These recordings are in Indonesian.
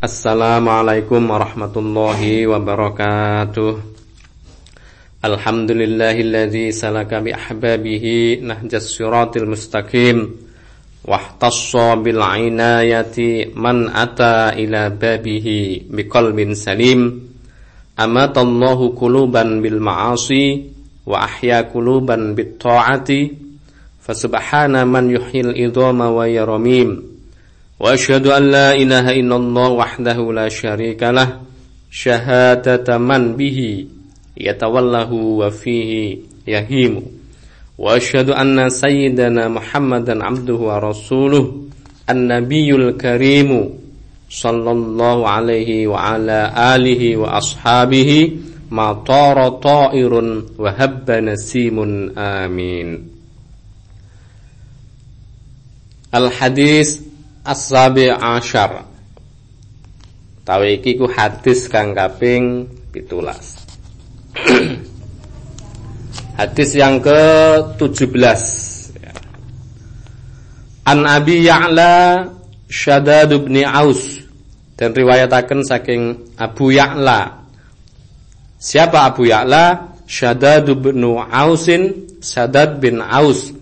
Assalamualaikum warahmatullahi wabarakatuh. Alhamdulillahilladzi salaka bi ahbabihi nahjas siratil mustaqim wahtassa bil inayati man ata ila babihi biqalbin salim. Amatallahu quluban bil ma'asi wa ahya quluban bit ta'ati. Fasubhana man yuhyil idhama wa yaramim وأشهد أن لا إله إلا الله وحده لا شريك له شهادة من به يتوله وفيه يهيم. وأشهد أن سيدنا محمدا عبده ورسوله النبي الكريم صلى الله عليه وعلى آله وأصحابه ما طار طائر وهب نسيم. آمين. الحديث As-sabi asyar ku hadis kang kaping pitulas. Hadis yang ke-17 An Abi Ya'la Syadad bin Aus. Dan riwayataken saking Abu Ya'la. Siapa Abu Ya'la? Syadad bin Ausin Syadad bin Aus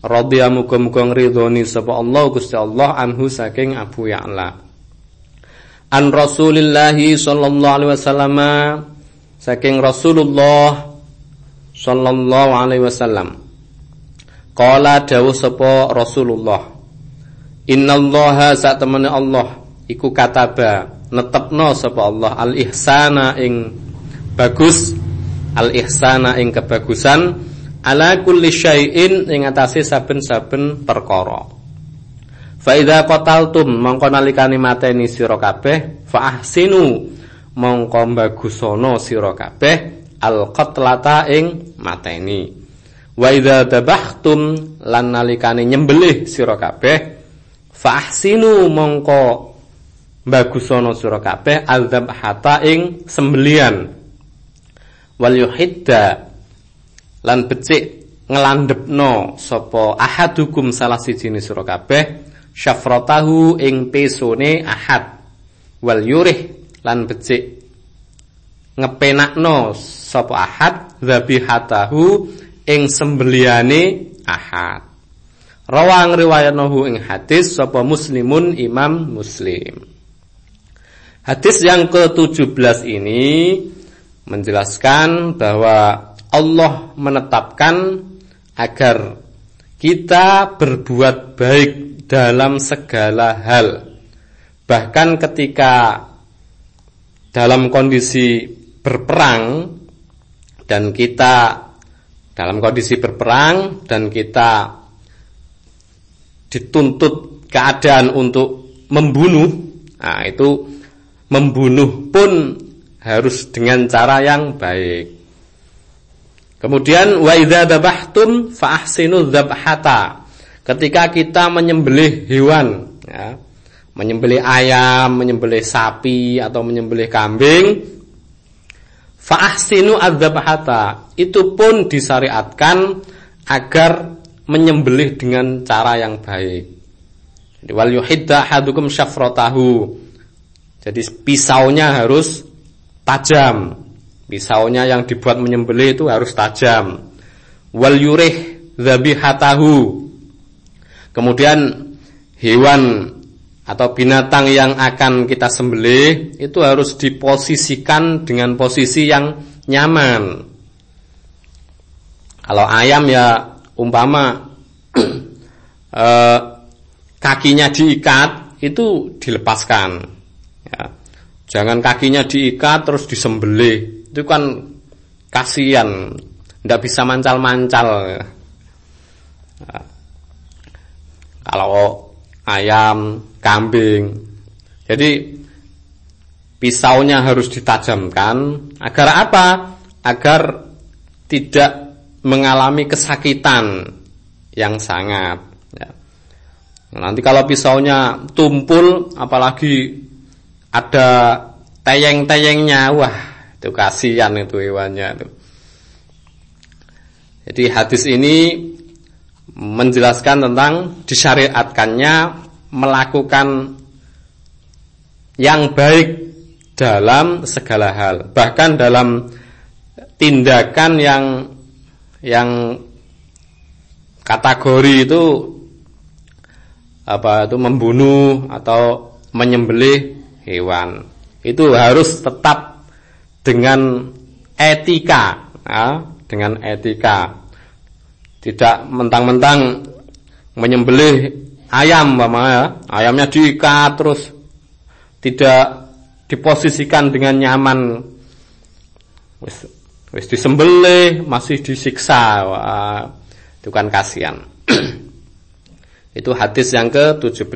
radhiya muga-muga ngridhoni sapa Allah Gusti Allah anhu saking Abu Ya'la. An Rasulillah sallallahu alaihi wasallam saking Rasulullah sallallahu alaihi wasallam. Qala dawuh sapa Rasulullah innallaha sak temene Allah iku kataba netepno sapa Allah al ihsana ing bagus al ihsana ing kebagusan ala kulli syai'in ing atase saben-saben perkara. Fa idza qataltum mongko nalikane mateni sira kabeh fa ahsinu mongko bagusana sira kabeh al qatlata ing mateni. Wa idza dabahtum lan nalikane nyembelih sira kabeh fa ahsinu mongko bagusana sira kabeh al dzabhata ing sembelian. Wal yuhidda lan becik ngelandepno sapa ahadukum salah siji sira kabeh syafratahu ing pesone ahad. Wal yurih lan becik ngepenakno sapa ahad dzabihatahu ing sembeliane ahad. Rawang riwayatnahu ing hadis sapa muslimun imam muslim. Hadis yang ke-17 ini menjelaskan bahwa Allah menetapkan agar kita berbuat baik dalam segala hal. Bahkan ketika dalam kondisi berperang dan kita dalam kondisi berperang dan kita dituntut keadaan untuk membunuh, nah itu membunuh pun harus dengan cara yang baik. Kemudian wa idza dzabhtum fa ahsinu dzabhata. Ketika kita menyembelih hewan, ya, menyembelih ayam, menyembelih sapi atau menyembelih kambing, fa ahsinu adzabhata. Itu pun disyariatkan agar menyembelih dengan cara yang baik. Jadi wal yuhidda hadukum syafratahu. Jadi pisaunya harus tajam Pisaunya yang dibuat menyembelih itu harus tajam. Wal yurih dzabihatahu. Kemudian hewan atau binatang yang akan kita sembelih itu harus diposisikan dengan posisi yang nyaman. Kalau ayam ya umpama eh, kakinya diikat itu dilepaskan. Ya. Jangan kakinya diikat terus disembelih itu kan kasihan tidak bisa mancal-mancal. Kalau ayam kambing. Jadi pisaunya harus ditajamkan. Agar apa? Agar tidak mengalami kesakitan yang sangat ya. nanti kalau pisaunya tumpul apalagi ada teyeng-teyengnya wah itu kasihan itu hewannya itu. Jadi hadis ini menjelaskan tentang disyariatkannya melakukan yang baik dalam segala hal, bahkan dalam tindakan yang yang kategori itu apa itu membunuh atau menyembelih hewan itu harus tetap dengan etika ya, dengan etika. Tidak mentang-mentang menyembelih ayam ya. ayamnya diikat terus tidak diposisikan dengan nyaman. Wis wis disembelih masih disiksa Wah, itu kan kasihan. Itu hadis yang ke-17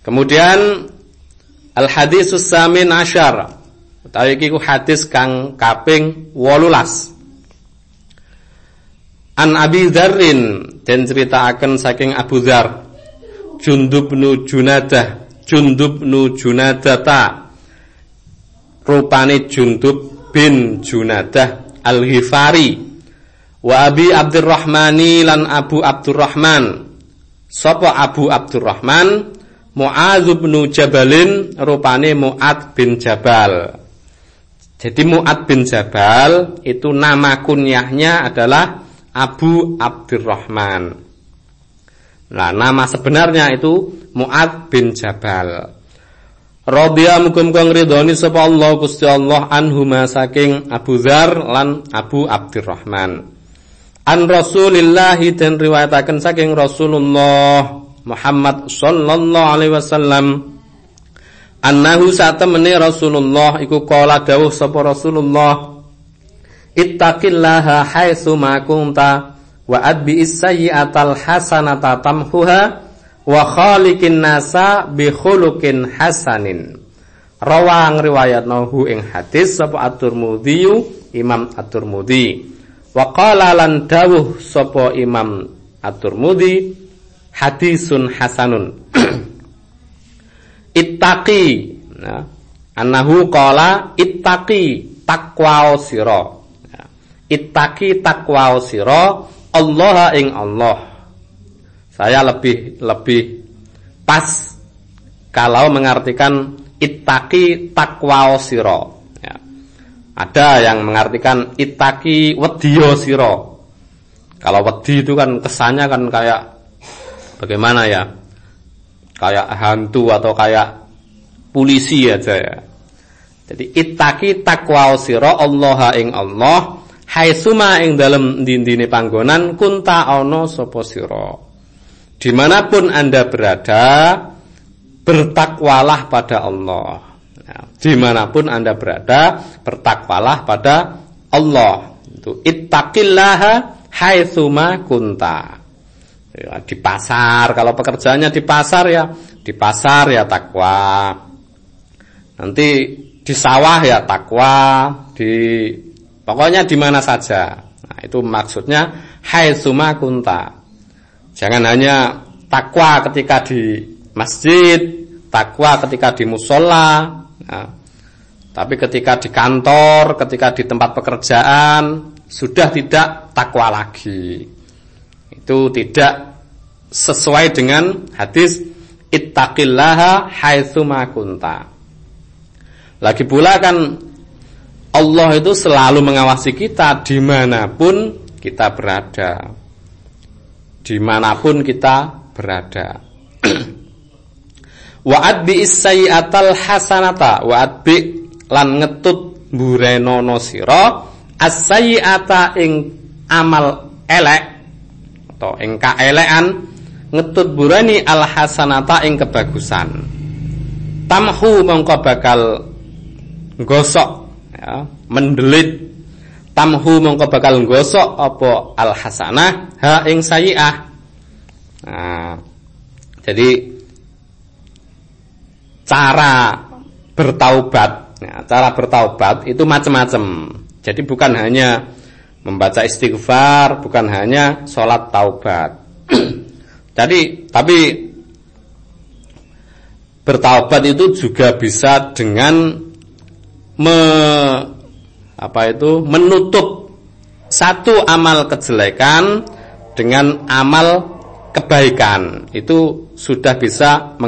kemudian al hadis samin asyar. Utawi iki hadis kang kaping 18 An Abi Dzarrin den akan saking Abu Dzar. Jundub nu Junadah Jundub nu Junadata. Rupane Jundub bin Junadah Al-Ghifari. Wa Abi Abdurrahmani lan Abu Abdurrahman. Sapa Abu Abdurrahman Muadz bin Jabalin rupane Muad bin Jabal jadi Muad bin Jabal itu nama kunyahnya adalah Abu Abdurrahman Nah, nama sebenarnya itu Muad bin Jabal. Radhiya muga-muga ngridhoni sapa Allah Gusti Allah anhuma saking Abu Dzar lan Abu Abdurrahman. An Rasulillah dan riwayataken saking Rasulullah Muhammad sallallahu alaihi wasallam annahu satemene Rasulullah iku kala dawuh sapa Rasulullah ittaqillaha haitsu ma kunta wa adbi sayyi'atal hasanata tamhuha wa khaliqin nasa bi khuluqin hasanin. Rawang riwayat nahu ing hadis sapa at-Tirmidzi Imam at-Tirmidzi wa qala lan dawuh sapa Imam at-Tirmidzi hadisun hasanun ittaqi nah, annahu qala ittaqi takwa sira ittaqi takwa sira Allah ing Allah. Saya lebih lebih pas kalau mengartikan itaki takwa siro. Ya. Ada yang mengartikan itaki wedyo siro. Kalau wedi itu kan kesannya kan kayak bagaimana ya? Kayak hantu atau kayak polisi aja ya. Jadi itaki takwa siro Allah ing Allah haitsuma ing dalem dindine panggonan kunta ana sapa sira di mana pun anda berada bertakwalah pada Allah nah, di mana pun anda berada bertakwalah pada Allah itu ittaqillaha haitsuma kunta ya, di pasar kalau pekerjaannya di pasar ya di pasar ya takwa nanti di sawah ya takwa di Pokoknya di mana saja. Nah, itu maksudnya hai suma kunta. Jangan hanya takwa ketika di masjid, takwa ketika di musola, nah, tapi ketika di kantor, ketika di tempat pekerjaan sudah tidak takwa lagi. Itu tidak sesuai dengan hadis ittaqillaha haitsu kunta. Lagi pula kan Allah itu selalu mengawasi kita di mana pun kita berada. Di mana pun kita berada. Wa'ad bi atal hasanata wa'ad bi lan ngetut burenono sira as-sayyi'ata ing amal elek atau ing kaelekan ngetut burani al hasanata ing kebagusan. Tamhu mongko bakal gosok ya, mendelit. Tamhu mongko bakal gosok apa al hasanah ha ing sayi'ah. Nah, jadi cara bertaubat ya, cara bertaubat itu macam-macam jadi bukan hanya membaca istighfar bukan hanya sholat taubat jadi tapi bertaubat itu juga bisa dengan me, apa itu menutup satu amal kejelekan dengan amal kebaikan itu sudah bisa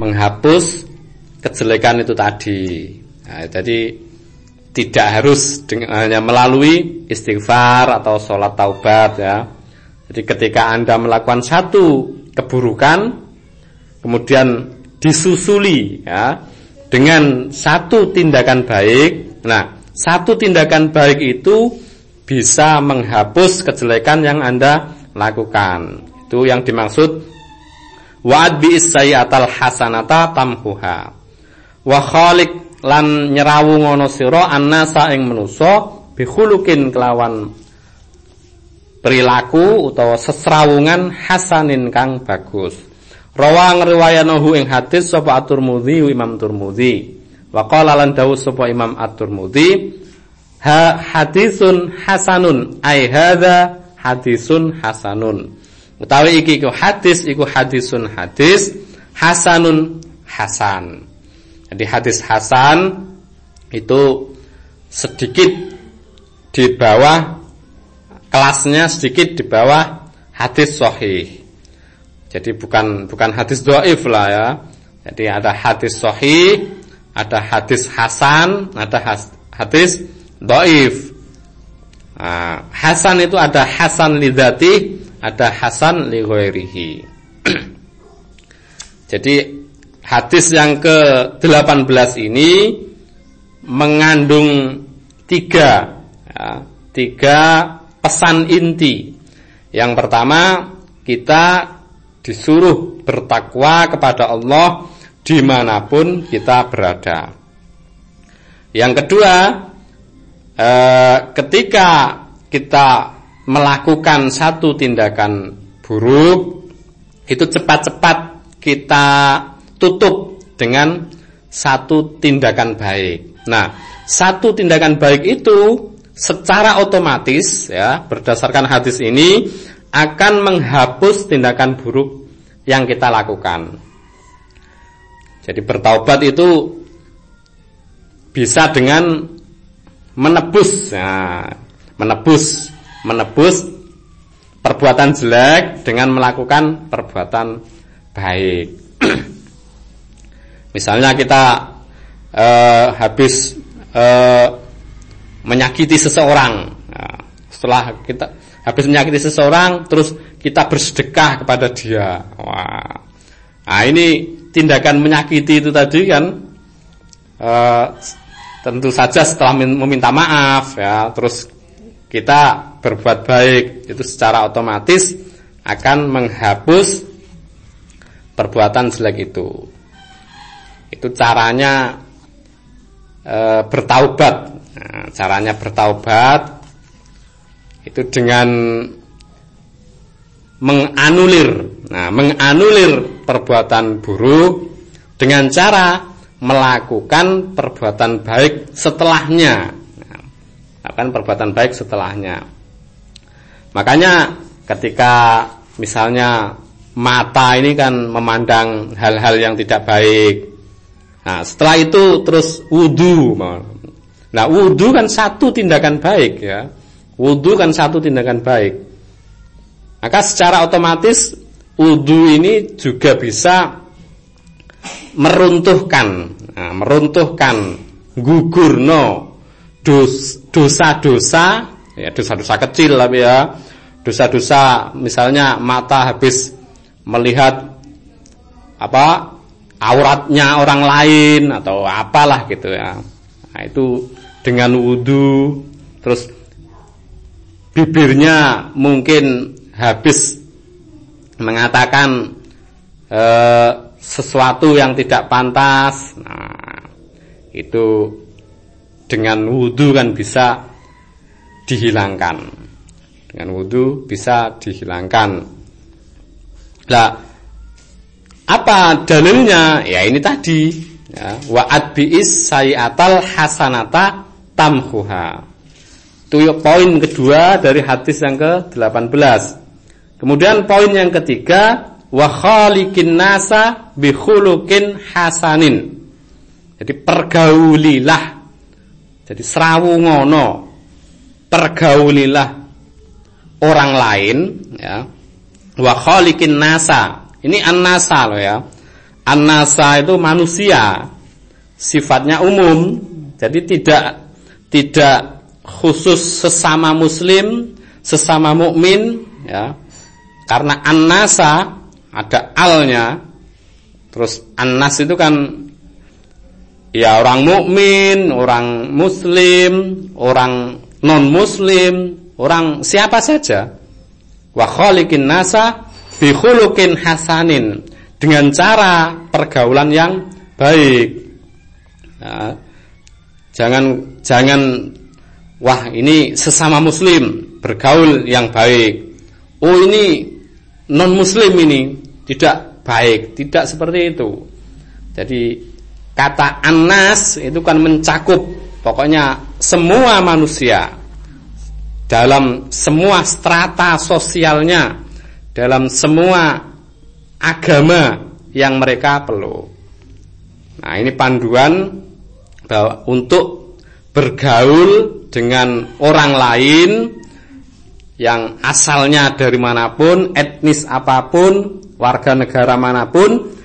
menghapus kejelekan itu tadi. Nah, jadi tidak harus hanya melalui istighfar atau sholat taubat ya. Jadi ketika anda melakukan satu keburukan, kemudian disusuli ya dengan satu tindakan baik. Nah, satu tindakan baik itu bisa menghapus kejelekan yang anda lakukan. Itu yang dimaksud wa'ad bi hasanata tamhuha. Wa khaliq lan nyerawu ngono sira annasa ing manusa bihulukin kelawan perilaku utawa sesrawungan hasanin kang bagus. Rawa ngriwayanahu ing hadis sapa At-Tirmidzi Imam Tirmidzi. Wa qala lan dawuh sapa Imam At-Tirmidzi ha hadisun hasanun ai hadza hadisun hasanun. Utawi iki iku hadis iku hadisun hadis hasanun hasan. Jadi hadis Hasan itu sedikit di bawah kelasnya sedikit di bawah hadis Sahih. Jadi bukan bukan hadis doif lah ya. Jadi ada hadis Sahih, ada hadis Hasan, ada hadis doif. Nah, Hasan itu ada Hasan lidati, ada Hasan li Jadi Hadis yang ke-18 ini mengandung tiga, ya, tiga pesan inti. Yang pertama, kita disuruh bertakwa kepada Allah di mana pun kita berada. Yang kedua, eh, ketika kita melakukan satu tindakan buruk, itu cepat-cepat kita tutup dengan satu tindakan baik. Nah, satu tindakan baik itu secara otomatis ya berdasarkan hadis ini akan menghapus tindakan buruk yang kita lakukan. Jadi bertaubat itu bisa dengan menebus, ya, menebus, menebus perbuatan jelek dengan melakukan perbuatan baik. Misalnya kita uh, habis uh, menyakiti seseorang, nah, setelah kita habis menyakiti seseorang, terus kita bersedekah kepada dia. Wah, nah ini tindakan menyakiti itu tadi kan uh, tentu saja setelah meminta maaf ya, terus kita berbuat baik itu secara otomatis akan menghapus perbuatan jelek itu. Itu caranya e, bertaubat. Nah, caranya bertaubat itu dengan menganulir. Nah, menganulir perbuatan buruk dengan cara melakukan perbuatan baik setelahnya. Nah, perbuatan baik setelahnya. Makanya ketika misalnya mata ini kan memandang hal-hal yang tidak baik Nah, setelah itu terus wudhu. Nah, wudhu kan satu tindakan baik ya. Wudhu kan satu tindakan baik. Maka secara otomatis wudhu ini juga bisa meruntuhkan, nah, meruntuhkan gugurno dosa-dosa, ya dosa-dosa kecil tapi ya, dosa-dosa misalnya mata habis melihat apa auratnya orang lain atau apalah gitu ya. Nah, itu dengan wudhu terus bibirnya mungkin habis mengatakan e, sesuatu yang tidak pantas. Nah, itu dengan wudhu kan bisa dihilangkan. Dengan wudhu bisa dihilangkan. Nah, apa dalilnya? Ya ini tadi. Ya, wa adbiis sayatal hasanata tamhuha. Itu poin kedua dari hadis yang ke-18. Kemudian poin yang ketiga wa khaliqin nasa bi khuluqin hasanin. Jadi pergaulilah. Jadi serawungono. Pergaulilah orang lain ya. Wa khaliqin nasa ini an-nasa loh ya. Anasa itu manusia, sifatnya umum, jadi tidak tidak khusus sesama muslim, sesama mukmin, ya. Karena anasa ada alnya, terus anas itu kan ya orang mukmin, orang muslim, orang non muslim, orang siapa saja. Wa khaliqin nasa bi hasanin dengan cara pergaulan yang baik. Nah, jangan jangan wah ini sesama muslim bergaul yang baik. Oh ini non muslim ini tidak baik, tidak seperti itu. Jadi kata anas itu kan mencakup pokoknya semua manusia dalam semua strata sosialnya, dalam semua agama yang mereka perlu. Nah, ini panduan bahwa untuk bergaul dengan orang lain yang asalnya dari mana pun, etnis apa pun, warga negara mana pun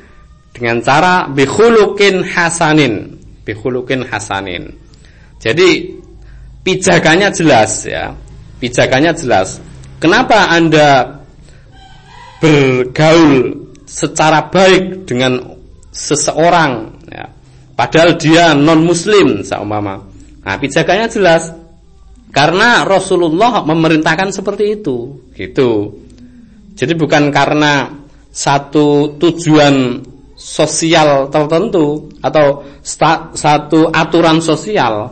dengan cara bihulukin hasanin, bihulukin hasanin. Jadi pijakannya jelas ya. Pijakannya jelas. Kenapa Anda bergaul secara baik dengan seseorang ya. Padahal dia non muslim seumpama. Nah, pijakannya jelas. Karena Rasulullah memerintahkan seperti itu, gitu. Jadi bukan karena satu tujuan sosial tertentu atau satu aturan sosial.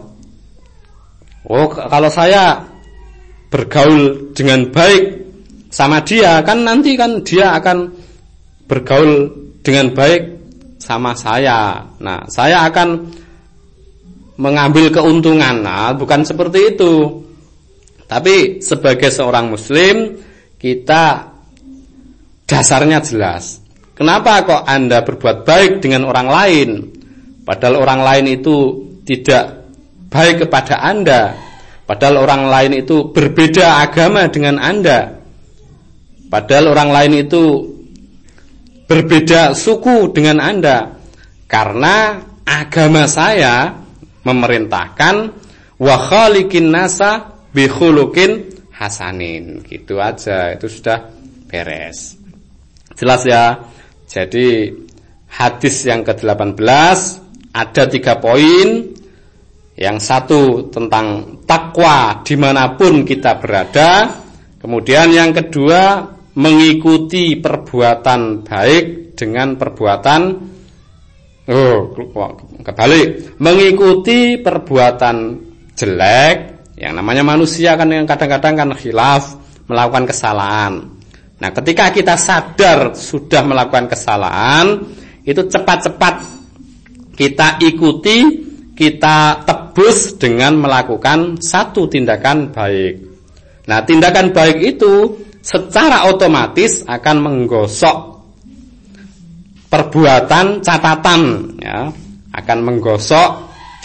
Oh, kalau saya bergaul dengan baik sama dia kan nanti kan dia akan bergaul dengan baik sama saya. Nah, saya akan mengambil keuntungan. Nah, bukan seperti itu. Tapi sebagai seorang muslim kita dasarnya jelas. Kenapa kok Anda berbuat baik dengan orang lain padahal orang lain itu tidak baik kepada Anda? Padahal orang lain itu berbeda agama dengan Anda. Padahal orang lain itu berbeda suku dengan Anda. Karena agama saya memerintahkan wa khaliqin nasa bi hasanin. Gitu aja, itu sudah beres. Jelas ya. Jadi hadis yang ke-18 ada tiga poin. Yang satu tentang takwa di mana pun kita berada. Kemudian yang kedua mengikuti perbuatan baik dengan perbuatan oh kebalik mengikuti perbuatan jelek yang namanya manusia kan yang kadang-kadang kan khilaf melakukan kesalahan. Nah, ketika kita sadar sudah melakukan kesalahan, itu cepat-cepat kita ikuti, kita tebus dengan melakukan satu tindakan baik. Nah, tindakan baik itu secara otomatis akan menggosok perbuatan catatan ya akan menggosok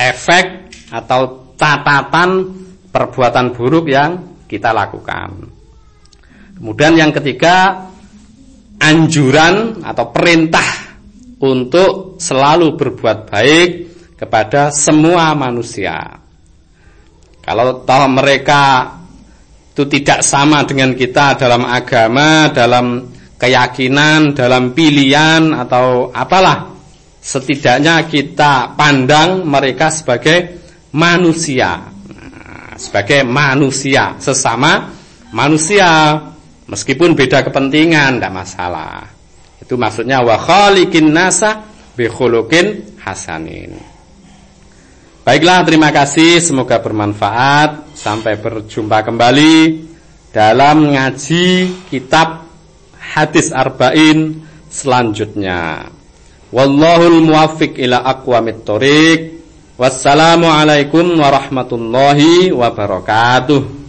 efek atau catatan perbuatan buruk yang kita lakukan. Kemudian yang ketiga anjuran atau perintah untuk selalu berbuat baik kepada semua manusia. Kalau tahu mereka itu tidak sama dengan kita dalam agama, dalam keyakinan, dalam pilihan atau apalah. Setidaknya kita pandang mereka sebagai manusia. Nah, sebagai manusia, sesama manusia. Meskipun beda kepentingan, tidak masalah. Itu maksudnya wa khaliqin nasa bi hasanin. Baiklah, terima kasih. Semoga bermanfaat. Sampai berjumpa kembali dalam ngaji kitab hadis arba'in selanjutnya. Wallahul muwaffiq ila aqwamit thoriq. Wassalamualaikum warahmatullahi wabarakatuh.